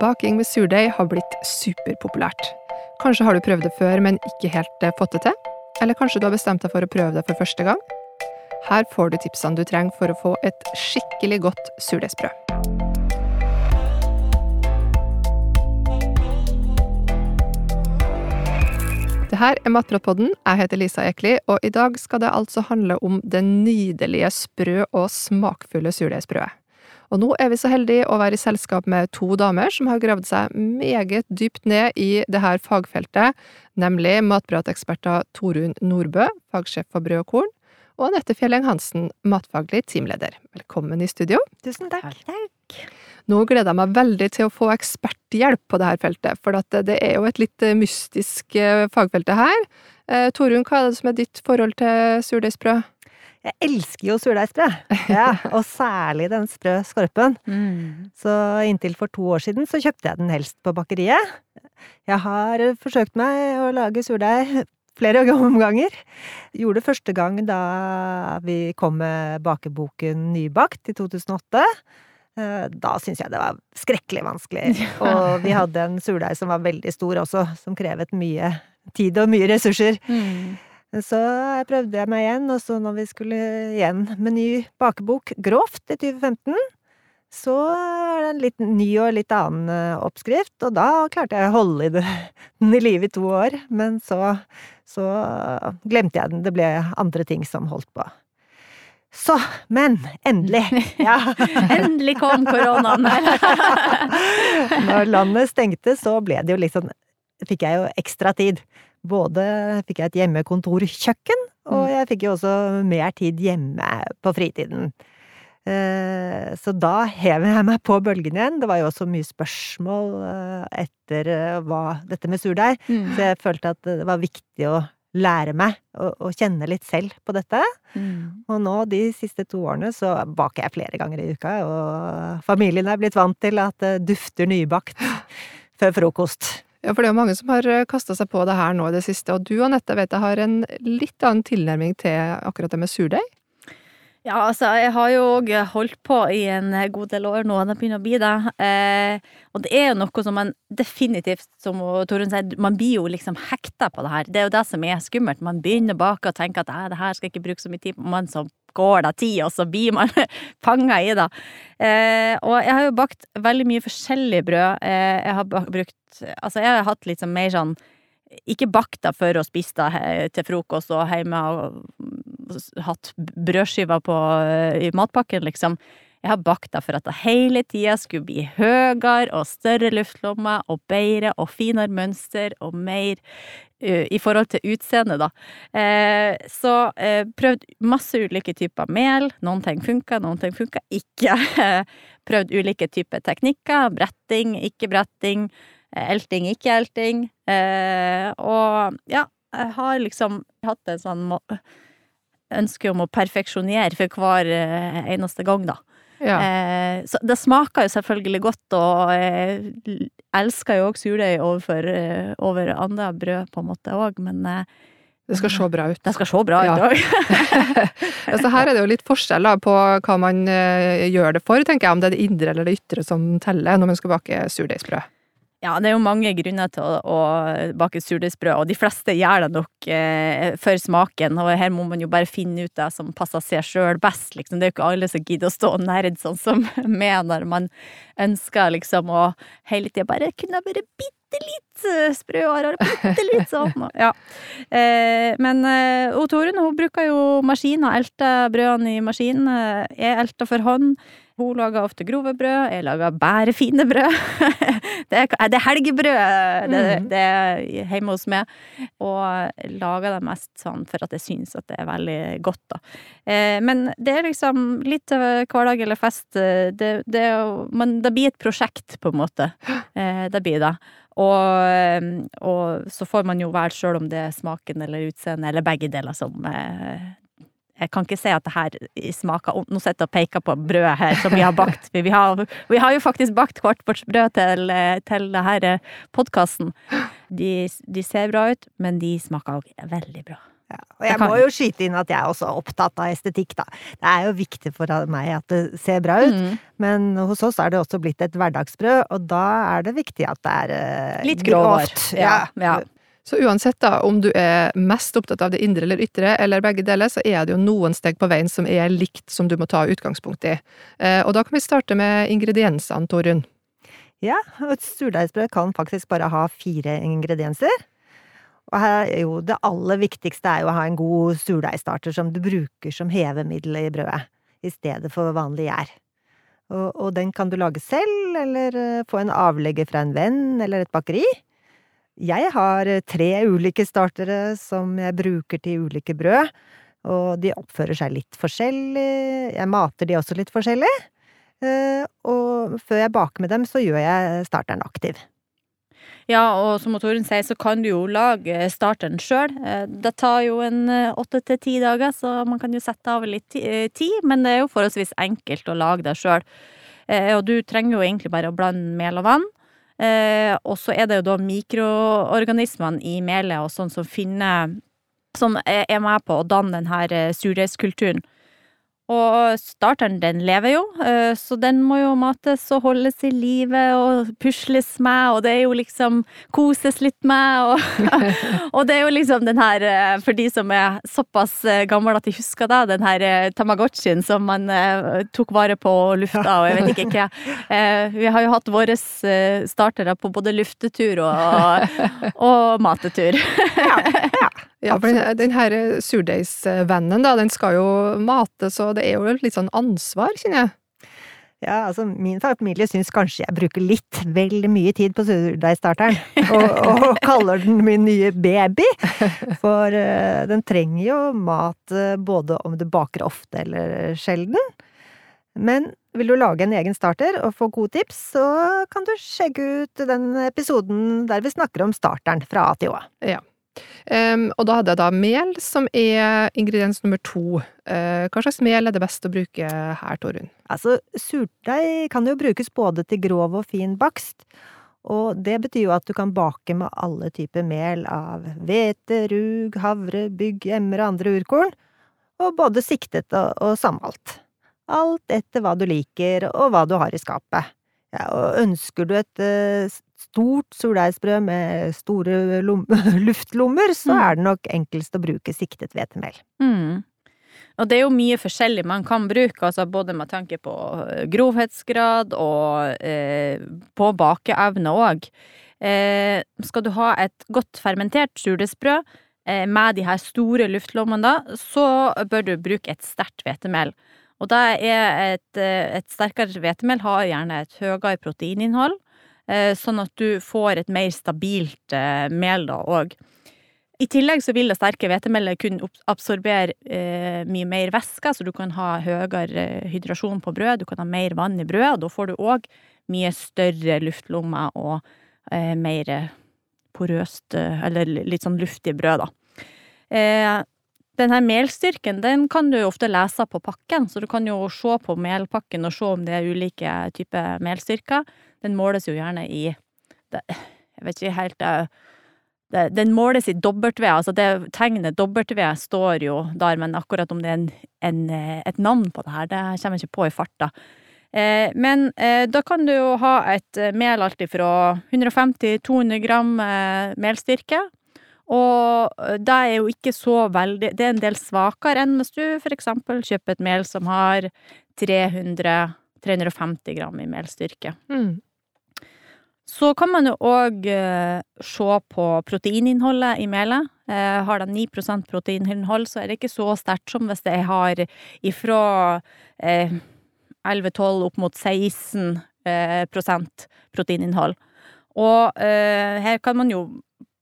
Baking med surdeig har blitt superpopulært. Kanskje har du prøvd det før, men ikke helt eh, fått det til? Eller kanskje du har bestemt deg for å prøve det for første gang? Her får du tipsene du trenger for å få et skikkelig godt surdeigsbrød. Det her er Matpratpodden. Jeg heter Lisa Ekli, og i dag skal det altså handle om det nydelige, sprø og smakfulle surdeigsbrødet. Og nå er vi så heldige å være i selskap med to damer som har gravd seg meget dypt ned i det her fagfeltet, nemlig matprateksperter Torunn Nordbø, fagsjef for brød og korn, og Anette Fjelleng Hansen, matfaglig teamleder. Velkommen i studio. Tusen takk. Takk. Nå gleder jeg meg veldig til å få eksperthjelp på dette feltet, for det er jo et litt mystisk eh, fagfelt det her. Eh, Torunn, hva er det som er ditt forhold til surdeigsbrød? Jeg elsker jo surdeigsbrød, ja, og særlig den sprø skorpen. Mm. Så inntil for to år siden så kjøpte jeg den helst på bakeriet. Jeg har forsøkt meg å lage surdeig flere omganger. Gjorde det første gang da vi kom med bakeboken Nybakt i 2008. Eh, Da syntes jeg det var skrekkelig vanskelig, og vi hadde en surdeig som var veldig stor også, som krevet mye tid og mye ressurser. Mm. Så prøvde jeg meg igjen, og så når vi skulle igjen med ny bakebok, Grovt, i 2015, så er det en litt ny og litt annen eh, oppskrift, og da klarte jeg å holde i det, den i live i to år, men så, så glemte jeg den, det ble andre ting som holdt på. Så, men, endelig, ja. Endelig kom koronaen! Når landet stengte, så ble det jo liksom Fikk jeg jo ekstra tid. Både fikk jeg et hjemmekontorkjøkken, og jeg fikk jo også mer tid hjemme på fritiden. Eh, Så da hever jeg meg på bølgen igjen. Det var jo også mye spørsmål eh, etter eh, hva dette med surdeig, Mm. så jeg følte at det var viktig å lære meg å, å kjenne litt selv på dette. Mm. Og nå, de siste to årene, så baker jeg flere ganger i uka, og familien er blitt vant til at det dufter nybakt før frokost. Ja, for det er jo mange som har kasta seg på det her nå i det siste, og du Anette vet jeg har en litt annen tilnærming til akkurat det med surdeig. Ja, altså, jeg har jo òg holdt på i en god del år nå, det begynner å bli det. Eh, og det er jo noe som man definitivt, som Torunn sier, man blir jo liksom hekta på det her. Det er jo det som er skummelt. Man begynner bak og tenker at det her skal jeg ikke bruke så mye tid på, Man så går det tid, og så blir man fanga i det. Eh, og jeg har jo bakt veldig mye forskjellig brød. Eh, jeg har brukt Altså, jeg har hatt litt sånn mer sånn ikke bakt det for å spise det til frokost og hjemme og hatt brødskiver på, eh, i matpakken, liksom. Jeg har bakt det for at det hele tida skulle bli høyere og større luftlommer og bedre og finere mønster og mer eh, i forhold til utseendet, da. Eh, så eh, prøvd masse ulike typer mel. Noen ting funka, noen ting funka ikke. prøvd ulike typer teknikker. Bretting, ikke bretting. eh, Elting, ikke elting. Eh, og ja, jeg har liksom hatt en sånn ønske om å perfeksjonere for hver eh, eneste gang, da. Ja. Eh, så det smaker jo selvfølgelig godt, og jeg elsker jo òg surdeig overfor eh, over andre brød, på en måte òg, men eh, Det skal se bra ut. det skal se bra ut Ja. òg. altså her er det jo litt forskjell da, på hva man eh, gjør det for, tenker jeg, om det er det indre eller det ytre som teller når man skal bake surdeigsbrød. Ja, det er jo mange grunner til å, å bake surdeigsbrød, og de fleste gjør det nok eh, for smaken, og her må man jo bare finne ut det som passer seg sjøl best, liksom. Det er jo ikke alle som gidder å stå og nerde sånn som meg, når man ønsker liksom å hele tida bare kunne være bitte litt sprø sprøere, eller bitte litt sånn. og- Ja. Eh, men eh, og Torunn, hun bruker jo maskin og elter brødene i maskin. er Jeg elter for hånd. Hun lager ofte grove brød, jeg lager bare fine brød. det, er, det er helgebrød det, Mhm. det er hjemme hos meg. Og lager det mest sånn for at jeg syns at det er veldig godt, da. Eh, men det er liksom litt hverdag eller fest. eh, Det, det, men det blir et prosjekt, på en måte. Eh, det blir det. Og, og så får man jo velge sjøl om det er smaken eller utseendet eller begge deler som jeg kan ikke se at det her smaker ondt. Nå sitter jeg og peker på brødet her som vi har bakt. Vi har, vi har jo faktisk bakt kvartbordsbrød til, til denne podkasten. De, de ser bra ut, men de smaker òg veldig bra. Ja, og jeg må jo skyte inn at jeg er også opptatt av estetikk, da. Det er jo viktig for meg at det ser bra ut, Mm. men hos oss er det også blitt et hverdagsbrød, og da er det viktig at det er eh, Litt grovt. Ja, ja. Så uansett da, om du er mest opptatt av det indre eller ytre, eller begge deler, så er det jo noen steg på veien som er likt, som du må ta utgangspunkt i. Eh, og da kan vi starte med ingrediensene, Torunn. Ja, og et surdeigsbrød kan faktisk bare ha fire ingredienser. Og her er jo det aller viktigste er jo å ha en god surdeigstarter som du bruker som hevemiddel i brødet, i stedet for vanlig gjær. Og, og den kan du lage selv, eller eh, få en avlegger fra en venn eller et bakeri. Jeg har eh, tre ulike startere som jeg bruker til ulike brød, og de oppfører seg litt forskjellig. Jeg mater de også litt forskjellig. Eh, Og før jeg baker med dem, så gjør jeg starteren aktiv. Ja, og som Torunn sier, så kan du jo lage starteren sjøl. Det tar jo en eh, åtte til ti dager, så man kan jo sette av litt eh, tid, men det er jo forholdsvis enkelt å lage det sjøl. Og du trenger jo egentlig bare å blande mel og vann. Eh, Og så er det jo da mikroorganismene i melet og sånn som finner Som er med på å danne denne eh, surdeigskulturen. Og starteren, den lever jo, eh, så den må jo mates og holdes i live og pusles med, og det er jo liksom koses litt med, og, og det er jo liksom den her, eh, for de som er såpass eh, gamle at de husker det, den her Tamagotchien som man tok vare på og lufta, og jeg vet ikke hva. Vi har jo hatt våre startere på både luftetur og, og matetur. Ja, for den, den her surdeigsvennen, da, den skal jo mates, og det er jo litt sånn ansvar, kjenner jeg. Ja, altså min familie syns kanskje jeg bruker litt vel mye tid på surdeigstarteren, og, og kaller den min nye baby. For uh, den trenger jo mat eh, både om du baker ofte eller sjelden. Men vil du lage en egen starter og få gode tips, så kan du sjekke ut den episoden der vi snakker om starteren fra A til Å. Em, og da hadde jeg da mel, som er ingrediens nummer to. Uh, hva slags mel er det best å bruke her, Torunn? Altså, surdeig kan jo brukes både til grov og fin bakst, og det betyr jo at du kan bake med alle typer mel av hvete, rug, havre, bygg, emmer og andre urkorn, og både siktet og, og sammalt. Alt etter hva du liker og hva du har i skapet. Ja, og ønsker du et eh, stort surdeigsbrød med store lom luftlommer, så Mm. er det nok enklest å bruke siktet hvetemel. Mm. Og det er jo mye forskjellig man kan bruke, altså både med tanke på eh, grovhetsgrad og eh, på bakeevne òg. Eh, skal du ha et godt fermentert surdeigsbrød eh, med de her store luftlommene, da, så bør du bruke et sterkt hvetemel. Og da er et, eh, et sterkere hvetemel har gjerne et høyere proteininnhold, eh, sånn at du får et mer stabilt eh, mel da òg. I tillegg så vil det sterke hvetemelet kunne absorbere mye mer væske, så du kan ha høyere hydrasjon på brød, du kan ha mer vann i brød, og da får du òg mye større luftlommer og mer porøst, eller litt sånn luftig brød, da. Den her melstyrken, den kan du ofte lese på pakken, så du kan jo se på melpakken og se om det er ulike typer melstyrker. Den måles jo gjerne i det, Jeg vet ikke helt eh, det, Den måles i W, altså det tegnet W står jo der, men akkurat om det er en, en, et navn på det her, det kommer jeg ikke på i farta. Eh, men eh, da kan du jo ha et eh, mel alltid fra 150-200 gram eh, melstyrke. Og da det er jo ikke så veldig Det er en del svakere enn hvis du for eksempel kjøper et mel som har 300-350 gram i melstyrke. Mm. Så kan man jo òg eh, se på proteininnholdet i melet. Eh, har det 9% proteininnhold, så er det ikke så sterkt som hvis det har ifra eh, 11-12 opp mot 16 eh, proteininnhold. Og eh, her kan man jo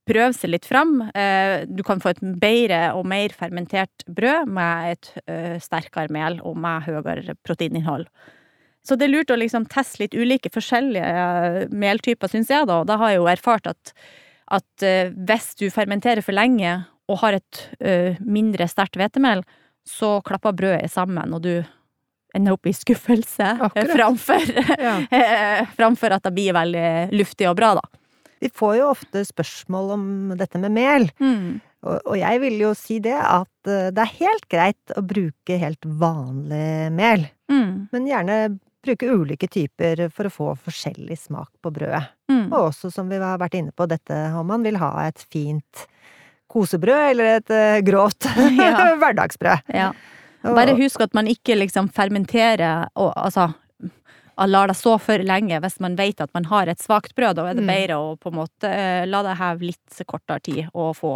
prøve seg litt fram. Eh, du kan få et bedre og mer fermentert brød med et eh, sterkere mel og med høyere proteininnhold. Så det er lurt å liksom teste litt ulike forskjellige eh, meltyper, syns jeg, da. Og da har jeg jo erfart at, at hvis du fermenterer for lenge og har et mindre sterkt hvetemel, så klapper brødet sammen, og du ender opp i skuffelse framfor, Ja. framfor at det blir veldig luftig og bra, da. Vi får jo ofte spørsmål om dette med mel, Mm. og, og jeg vil jo si det at eh, det er helt greit å bruke helt vanlig mel, Mm. men gjerne bruke ulike typer for å få forskjellig smak på brødet. Mm. Og også, som vi har vært inne på, dette om man vil ha et fint kosebrød eller et eh, grovt Ja. hverdagsbrød. Ja. Bare husk at man ikke liksom fermenterer og altså lar det stå for lenge hvis man vet at man har et svakt brød. Da er det Mm. bedre å på en måte eh, la det heve litt kortere tid og få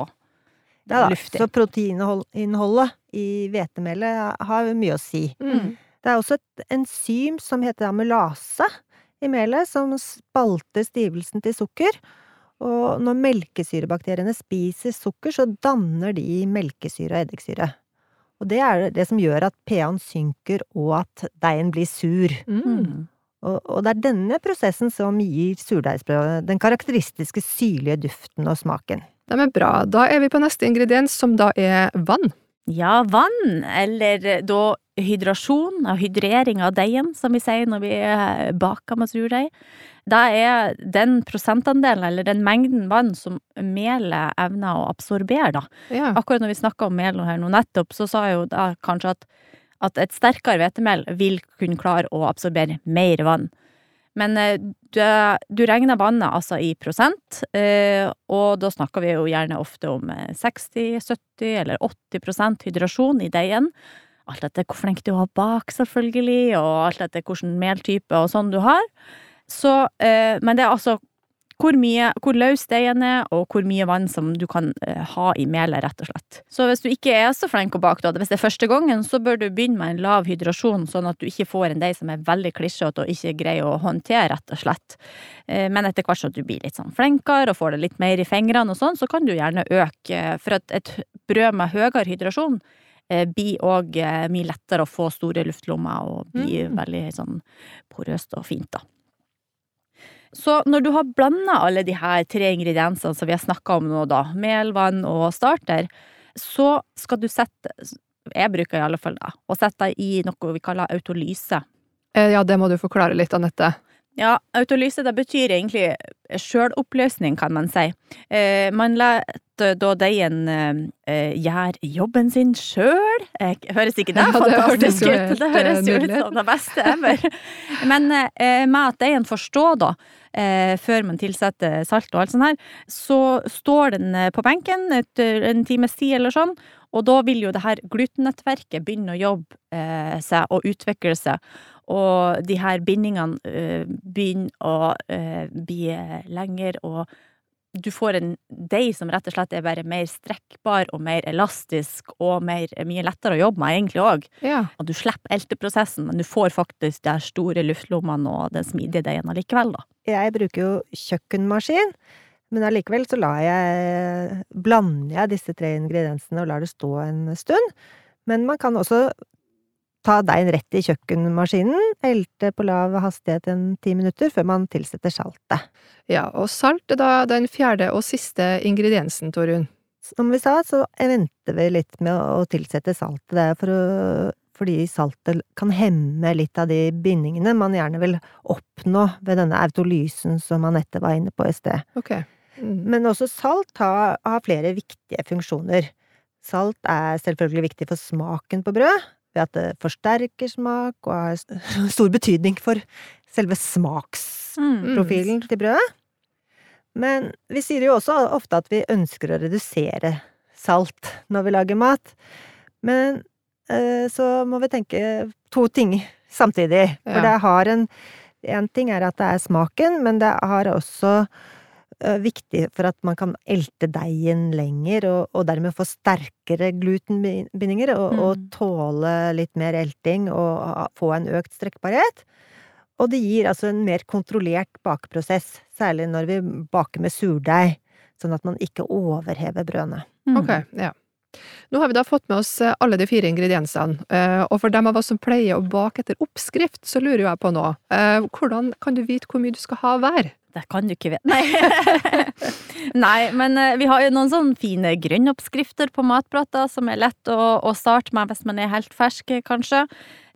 ja, luftig. Så proteininnholdet i hvetemelet har mye å si. Mm. Det er også et enzym som heter amylase i melet, som spalter stivelsen til sukker. Og når melkesyrebakteriene spiser sukker, så danner de melkesyre og eddiksyre. Og det er det som gjør at pH-en synker og at deigen blir sur. Mm. Og, og det er denne prosessen som gir surdeigsbrødet den karakteristiske syrlige duften og smaken. De er bra. Da er vi på neste ingrediens, som da er vann. Ja, vann, eller da hydrasjon, og hydrering av deigen, som vi sier når vi eh, baker med surdeig. Da er den prosentandelen, eller den mengden vann som melet evner å absorbere, da. Ja. Akkurat når vi snakka om mel her nå nettopp, så sa jeg jo da kanskje at, at et sterkere hvetemel vil kunne klare å absorbere mer vann. Men eh, du, du regner vannet altså i prosent, eh, og da snakker vi jo gjerne ofte om eh, 60, 70 eller 80% hydrasjon i deigen. Alt etter hvor flink du har bak, selvfølgelig, og alt etter hvilken meltype og sånn du har. Så, eh, men det er altså hvor mye, hvor løs deigen er, og hvor mye vann som du kan eh, ha i melet, rett og slett. Så hvis du ikke er så flink å bake, da, hvis det er første gangen, så bør du begynne med en lav hydrasjon, sånn at du ikke får en deig som er veldig klissete og ikke greier å håndtere, rett og slett. Eh, men etter hvert som du blir litt sånn flinkere og får det litt mer i fingrene og sånn, så kan du gjerne øke, for at et brød med høyere hydrasjon eh, blir òg eh, mye lettere å få store luftlommer og blir Mm. veldig sånn porøst og fint, da. Så når du har blanda alle de her tre ingrediensene som vi har snakka om nå, da, mel, vann og starter, så skal du sette Jeg bruker i alle fall da, å sette deg i noe vi kaller autolyse. Eh, Ja, det må du forklare litt, Anette. Ja, autolyse det betyr egentlig sjøloppløsning, kan man si. Eh, man lar da deigen eh, gjøre jobben sin sjøl. Eh, høres ikke det Ja, fantastisk ut? Det høres eh, jo ut som det beste ever. Men eh, med at deigen får stå, da, eh, før man tilsetter salt og alt sånt her, så står den eh, på benken et, en times tid eller sånn, og da vil jo det her glutennettverket begynne å jobbe eh, seg og utvikle seg. Og de her bindingene uh, begynner å uh, bli lengre, og du får en deig som rett og slett er bare mer strekkbar og mer elastisk og mer, mye lettere å jobbe med, egentlig òg. Ja. Og du slipper elteprosessen, men du får faktisk de store luftlommene og den smidige deigen allikevel, da. Jeg bruker jo kjøkkenmaskin, men allikevel så jeg Blander jeg disse tre ingrediensene og lar det stå en stund. Men man kan også ta deigen rett i kjøkkenmaskinen, elte på lav hastighet en ti minutter før man tilsetter saltet. ja. Og salt er da den fjerde og siste ingrediensen, Torunn. Som vi sa, så venter vi litt med å tilsette saltet. Det er for å, fordi saltet kan hemme litt av de bindingene man gjerne vil oppnå ved denne autolysen som Anette var inne på i sted. Ok. Mm. Men også salt har, har flere viktige funksjoner. Salt er selvfølgelig viktig for smaken på brød, ved at det forsterker smak og har stor betydning for selve smaksprofilen til brødet. Men vi sier jo også ofte at vi ønsker å redusere salt når vi lager mat. Men eh, så må vi tenke to ting samtidig. For Ja. det har en En ting er at det er smaken, men det har også viktig for at man kan elte deigen lenger, og, og dermed få sterkere glutenbindinger, og, og Mm. tåle litt mer elting og få en økt strekkbarhet. Og det gir altså en mer kontrollert bakeprosess, særlig når vi baker med surdeig, sånn at man ikke overhever brødene. Mm. Ok, ja. Nå har vi da fått med oss eh, alle de fire ingrediensene, eh, og for dem av oss som pleier å bake etter oppskrift, så lurer jeg på nå, eh, hvordan kan du vite hvor mye du skal ha hver? Det kan du ikke vite. Nei. Nei, men vi har jo noen sånne fine grønnoppskrifter på matplata som er lett å, å starte med hvis man er helt fersk, kanskje.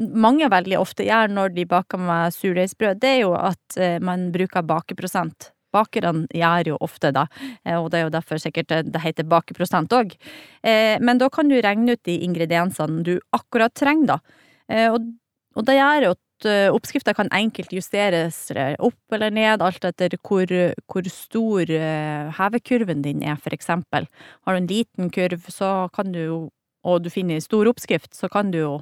Mange veldig ofte gjør når de baker med surdeigsbrød, det er jo at man bruker bakeprosent bakerne gjør jo ofte da, eh, og det er jo derfor sikkert det- det heter bakeprosent òg. Eh, men da kan du regne ut de ingrediensene du akkurat trenger, da. Eh, og, det gjør jo at eh, oppskrifta kan enkelt justeres eh, opp eller ned, alt etter hvor, hvor stor eh, hevekurven din er, for eksempel. Har du en liten kurv, så kan du jo, og du finner stor oppskrift, så kan du jo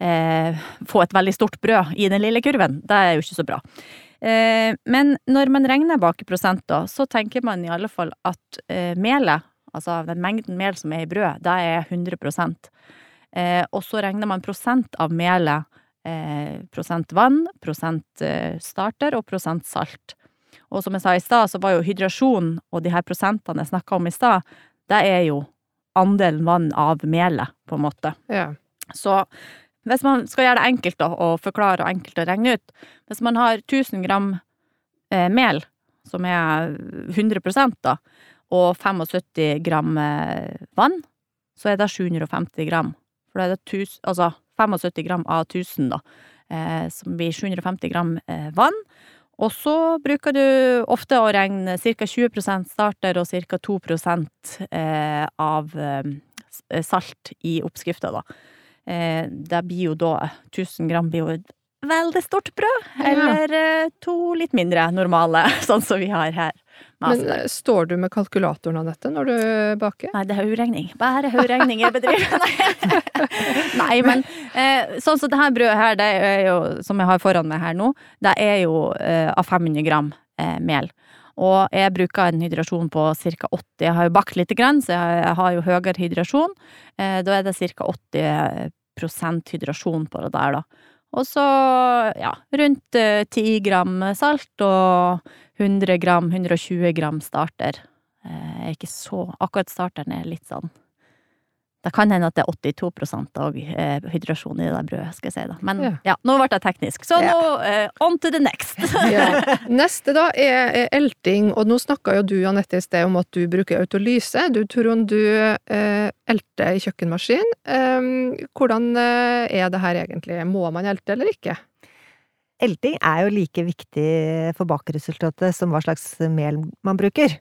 eh, få et veldig stort brød i den lille kurven. Det er jo ikke så bra. Eh, men når man regner bakeprosenter, så tenker man i alle fall at eh, melet, altså den mengden mel som er i brød, det er 100 eh, Og så regner man prosent av melet, eh, prosent vann, prosent eh, starter og prosent salt. Og som jeg sa i stad, så var jo hydrasjon og de her prosentene jeg snakka om i stad, det er jo andelen vann av melet, på en måte. Ja. Så hvis man skal gjøre det enkelt da, å forklare og enkelt å regne ut Hvis man har 1000 gram eh, mel, som er 100 da, og 75 gram eh, vann, så er det 750 gram. For da er det tus, altså 75 gram av 1000, da, eh, som blir 750 gram eh, vann. Og så bruker du ofte å regne ca. 20% starter og ca. 2 eh, av eh, salt i oppskrifta, da. Eh, det blir jo da 1000 gram blir jo veldig stort brød, eller ja. to litt mindre normale, sånn som vi har her. Men eh, står du med kalkulatoren av dette når du baker? Nei, det er hoderegning. Bare hoderegning jeg bedriver. Nei. Men eh, sånn som det her brødet her, det er jo, som jeg har foran meg her nå, det er jo eh, av 500 gram eh, mel. Og jeg bruker en hydrasjon på ca. 80. Jeg har jo bakt lite grann, så jeg, har jo høyere hydrasjon. Eh, da er det ca. 80 hydrasjon på det der, da. Og så, ja, rundt ti 10 gram salt og 100 gram, 120 gram starter. Eh, er ikke så Akkurat starteren er litt sånn Det kan hende at det er 82 og eh, hydrasjon i det der brødet, skal jeg si da. Men Ja. ja, nå ble det teknisk. Så Ja. nå eh, on to the next. Ja. Neste da er, er elting, og nå snakka jo du Anette i sted om at du bruker autolyse. Du Trond, du eh, elter i kjøkkenmaskin. Eh, hvordan eh, er det her egentlig? Må man elte eller ikke? Elting er jo like viktig for bakeresultatet som hva slags mel man bruker.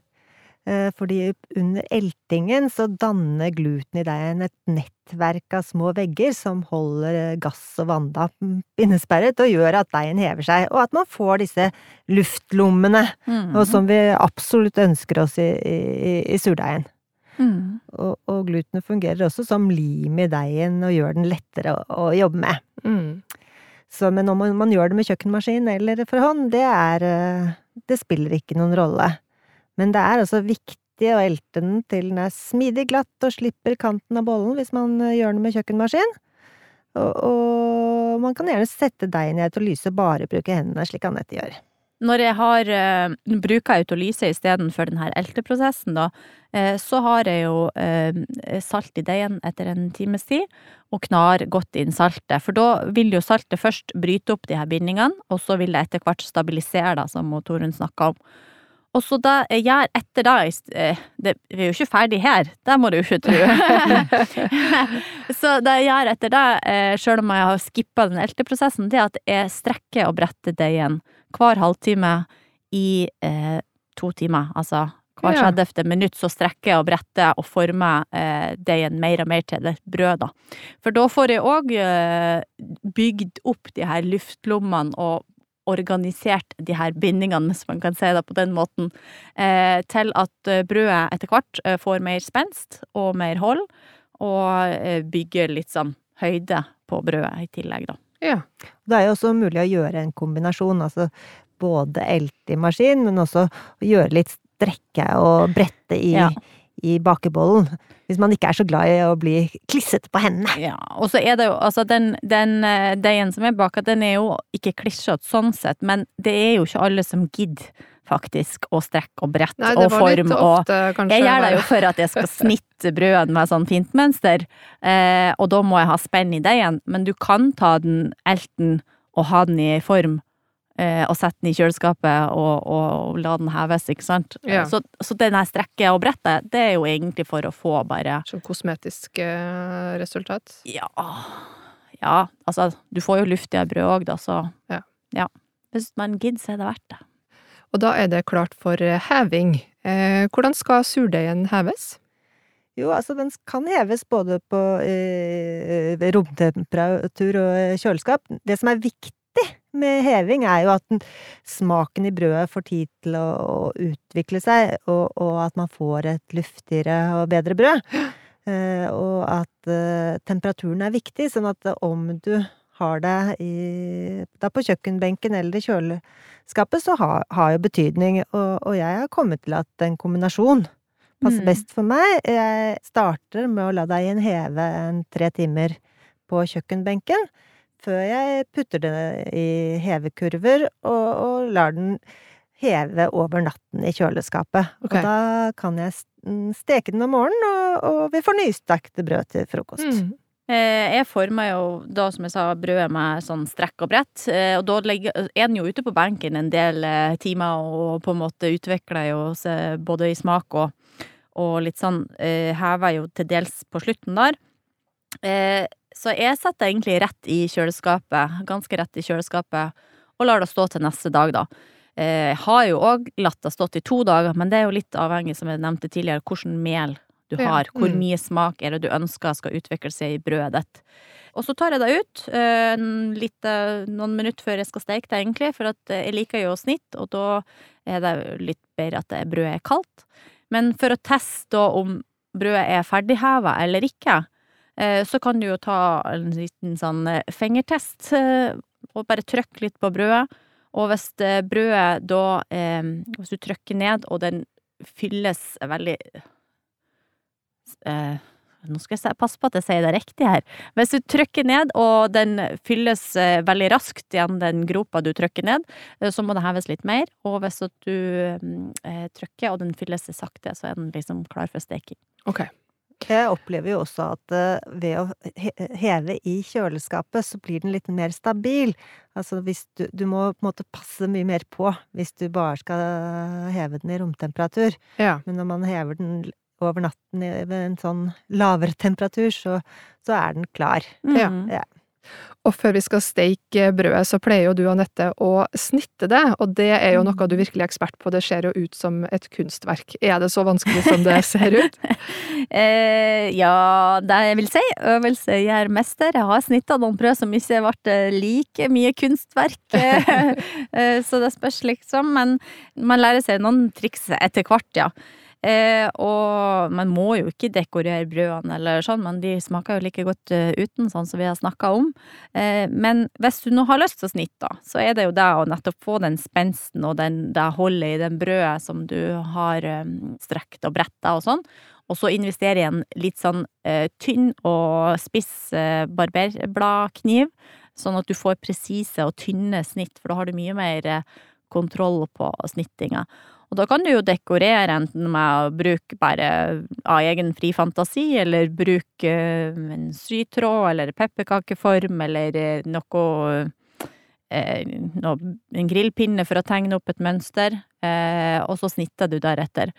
Eh, Fordi under eltingen så danner gluten i deigen et nettverk av små vegger som holder eh, gass og vanndamp innesperret og gjør at deigen hever seg, og at man får disse luftlommene, Mm. og som vi absolutt ønsker oss i, i, i surdeigen. Mm. Og, og glutenet fungerer også som lim i deigen og gjør den lettere å, å jobbe med. Mm. Så, men om man, man gjør det med kjøkkenmaskin eller for hånd, det er eh, Det spiller ikke noen rolle. Men det er altså viktig å elte den til den er smidig glatt og slipper kanten av bollen hvis man eh, gjør den med kjøkkenmaskin. Og, og man kan gjerne sette deigen i autolyse, bare bruke hendene, slik Anette gjør. Når jeg har uh, bruker autolyse istedenfor denne elteprosessen, da, uh, så har jeg jo uh, salt i deigen etter en times tid, og knar godt inn saltet. For da vil jo saltet først bryte opp de her bindingene, og så vil det etter hvert stabilisere, da, som Torunn snakka om. Og så det jeg gjør etter det eh, det, Vi er jo ikke ferdig her, det må du jo ikke tro. så det jeg gjør etter det, selv sjøl om jeg har skippa den elteprosessen, det er at jeg strekker og bretter deigen hver halvtime i eh, to timer. Altså hver Ja. 30. minutt så strekker jeg og bretter og former eh, deigen mer og mer til et brød, da. For da får jeg òg eh, bygd opp de her luftlommene og organisert de her bindingene, hvis man kan si det på den måten, eh, til at eh, brødet etter hvert eh, får mer spenst og mer hold, og bygger litt sånn høyde på brødet i tillegg, da. Ja. Det er jo også mulig å gjøre en kombinasjon, altså både elte i maskin, men også gjøre litt strekke og brette i, Ja. I bakebollen. Hvis man ikke er så glad i å bli klissete på hendene. Ja, og så er det jo, altså den, den eh, deigen som er baka, den er jo ikke klissete sånn sett, men det er jo ikke alle som gidder faktisk å strekke og brette Nei, og var litt form og ofte, kanskje. Jeg gjør det jo for at jeg skal snitte brødet med sånn fint mønster, eh, og da må jeg ha spenn i deigen, men du kan ta den elten og ha den i form, og sette den i kjøleskapet og, og, og la den heves, ikke sant? Ja. Så, så den her strekke og brettet, det er jo egentlig for å få bare Som kosmetisk eh, resultat. Ja, ja, altså, du får jo luftigere brød òg, da, så Ja. ja. Hvis man gidder, så er det verdt det. Og da er det klart for eh, heving. Eh, hvordan skal surdeigen heves? Jo, altså den kan heves både på eh, romtemperatur og kjøleskap. Det som er viktig med heving, er jo at den, smaken i brødet får tid til å, å utvikle seg, og, og, at man får et luftigere og bedre brød. Eh, og at eh, temperaturen er viktig, sånn at om du har det i, da på kjøkkenbenken eller i kjøleskapet, så har, har jo betydning. Og, og, jeg har kommet til at en kombinasjon passer mm. best for meg. Jeg starter med å la deg heve en tre timer på kjøkkenbenken før jeg putter det i hevekurver og, og lar den heve over natten i kjøleskapet. Okay. Og da kan jeg steke den om morgenen, og, og vi får nystekte brød til frokost. Mm. Eh, jeg former jo da, som jeg sa, brødet med sånn strekk og brett. Eh, og da er den jo ute på benken en del eh, timer og på en måte utvikler jo seg både i smak og, og litt sånn Hever jo til dels på slutten der. Så jeg setter egentlig rett i kjøleskapet, ganske rett i kjøleskapet, og lar det stå til neste dag, da. Jeg har jo òg latt det stå til to dager, men det er jo litt avhengig, som jeg nevnte tidligere, hvordan mel du har. Ja. Hvor mm. mye smak er det du ønsker skal utvikle seg i brødet ditt. Og så tar jeg det ut eh, litt, noen minutter før jeg skal steke det, egentlig, for jeg liker jo snitt, og da er det litt bedre at brødet er kaldt. Men for å teste om brødet er ferdigheva eller ikke, Eh, så kan du jo ta en liten sånn eh, fingertest, eh, og bare trykke litt på brødet. Og hvis brødet da Hvis du trykker ned, og den fylles veldig nå skal jeg passe på at jeg sier det riktig her. Hvis du trykker ned, og den fylles veldig raskt igjen, den gropa du trykker ned, så må det heves litt mer. Og hvis du trykker, og den fylles sakte, så er den liksom klar for steking. Okay. Jeg opplever jo også at eh, ved å heve i kjøleskapet, så blir den litt mer stabil. Altså hvis du Du må på en måte passe mye mer på hvis du bare skal heve den i romtemperatur. Ja. Men når man hever den over natten ved en sånn lavere temperatur, så, så er den klar. Mm. Ja. Og før vi skal steike brødet, så pleier jo du, Anette, å snitte det, og det er jo noe du mm. virkelig er ekspert på, det ser jo ut som et kunstverk. Er det så vanskelig som det ser ut? eh, ja, det jeg vil si, øvelse gjør mester. Jeg har snitta noen brød som ikke ble like mye kunstverk, eh, så det spørs liksom, men man lærer seg noen triks etter hvert, ja. Eh, og man må jo ikke dekorere brødene eller sånn, men de smaker jo like godt uh, uten, sånn som vi har snakka om. Eh, men hvis du nå har lyst til å snitte, så er det jo det å nettopp få den spensten og den, det holdet i den brødet som du har um, strekt og bretta og sånn. Og så investere i en litt sånn eh, tynn og spiss eh, barberbladkniv, sånn at du får presise og tynne snitt, for da har du mye mer kontroll på snittinga. Og da kan du jo dekorere enten med å bruke bare av egen fri fantasi, eller bruke eh, en sytråd, eller pepperkakeform, eller eh, noe, eh, En grillpinne for å tegne opp et mønster, og så snitter du deretter.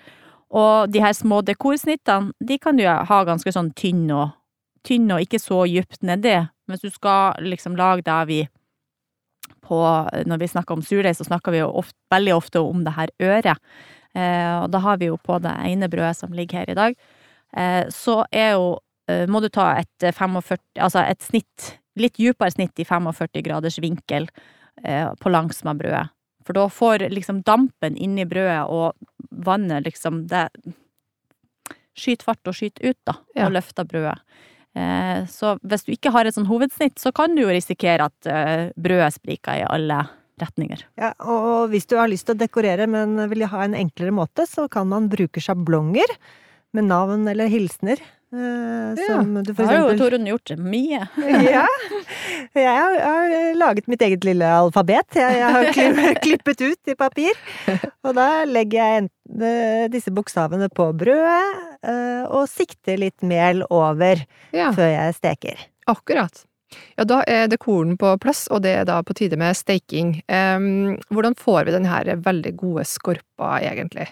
Og de her små dekorsnittene, de kan du ha ganske sånn tynn og, tynn og ikke så dypt nedi. Hvis du skal liksom lage det vi på Når vi snakker om surdeig, så snakker vi jo ofte, veldig ofte om det her øret. Eh, og da har vi jo på det ene brødet som ligger her i dag. Eh, så er jo eh, Må du ta et 45 Altså et snitt, litt dypere snitt i 45 graders vinkel eh, på langs med brødet. For da får liksom dampen inni brødet og vannet liksom Det skyter fart og skyter ut, da, og ja. løfter brødet. Eh, så hvis du ikke har et sånn hovedsnitt, så kan du jo risikere at eh, brødet spriker i alle retninger. Ja, og hvis du har lyst til å dekorere, men vil ha en enklere måte, så kan man bruke sjablonger med navn eller hilsener. Uh, ja, du for har jo Torunn gjort mye. ja. Jeg har, har, laget mitt eget lille alfabet. Jeg, jeg har klippet ut i papir. Og da legger jeg enten disse bokstavene på brødet, uh, og sikter litt mel over ja. før jeg steker. Akkurat. Ja, da er dekoren på plass, og det er da på tide med steiking. Hvordan får vi denne veldig gode skorpa, egentlig?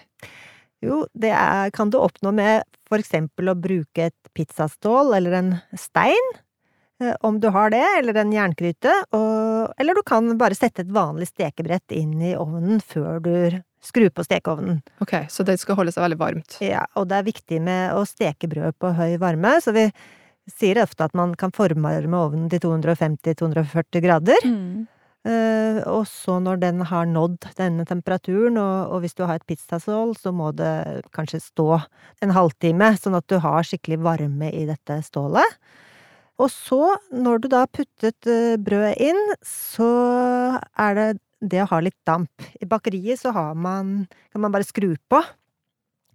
Jo, det er, kan du oppnå med for eksempel å bruke et pizzastål eller en stein, eh, om du har det, eller en jerngryte, og, eller du kan bare sette et vanlig stekebrett inn i ovnen før du skru på stekeovnen. Ok, så det skal holde seg veldig varmt. Ja, og det er viktig med å steke brød på høy varme, så vi sier ofte at man kan forvarme ovnen til 250-240 grader. Mm. Uh, og så når den har nådd denne temperaturen, og, og hvis du har et pizzasål, så må det kanskje stå en halvtime, sånn at du har skikkelig varme i dette stålet. Og så, når du da har puttet eh, brødet inn, så er det det å ha litt damp. I bakeriet så har man, kan man bare skru på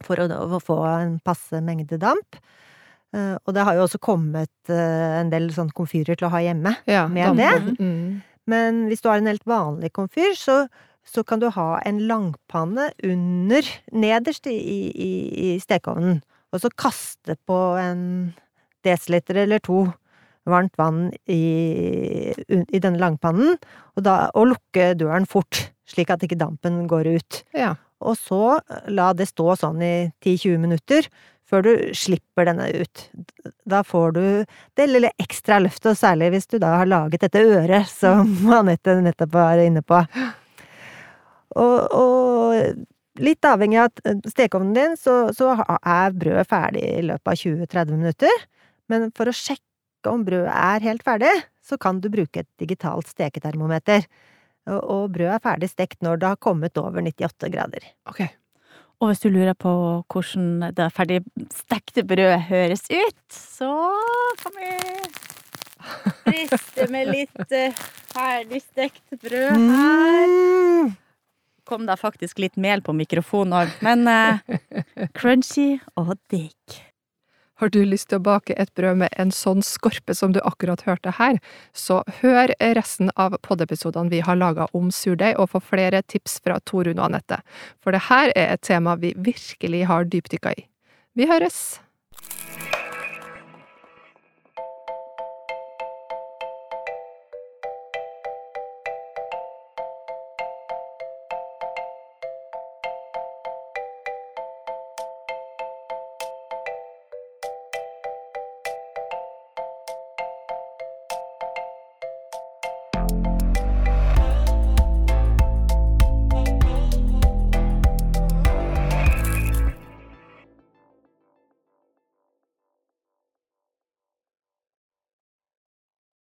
for å, å få en passe mengde damp. Eh, og det har jo også kommet eh, en del sånn komfyrer til å ha hjemme. Ja, Med dampen. Mm. Men hvis du har en helt vanlig komfyr, så, så kan du ha en langpanne under, nederst i, i, i stekeovnen, og så kaste på en desiliter eller to varmt vann i, i denne langpannen, og, da, og lukke døren fort, slik at ikke dampen går ut. Ja. Og så la det stå sånn i 10-20 minutter, før du slipper denne ut. Da får du det lille ekstra løftet, og særlig hvis du da har laget dette øret som Anette nettopp var inne på. Og, og litt avhengig av stekeovnen din, så, så er brødet ferdig i løpet av 20-30 minutter. Men for å sjekke om brødet er helt ferdig, så kan du bruke et digitalt steketermometer. Og, og brødet er ferdig stekt når det har kommet over 98 grader. Ok. Og hvis du lurer på hvordan det ferdig stekte brødet høres ut, så kan vi riste med litt eh, ferdig stekt brød her. Mm. Kom da faktisk litt mel på mikrofonen òg, men eh, crunchy og digg. Har du lyst til å bake et brød med en sånn skorpe som du akkurat hørte her, så hør resten av poddepisodene vi har laga om surdeig, og få flere tips fra Torunn og Anette, for det her er et tema vi virkelig har dypdykka i. Vi høres!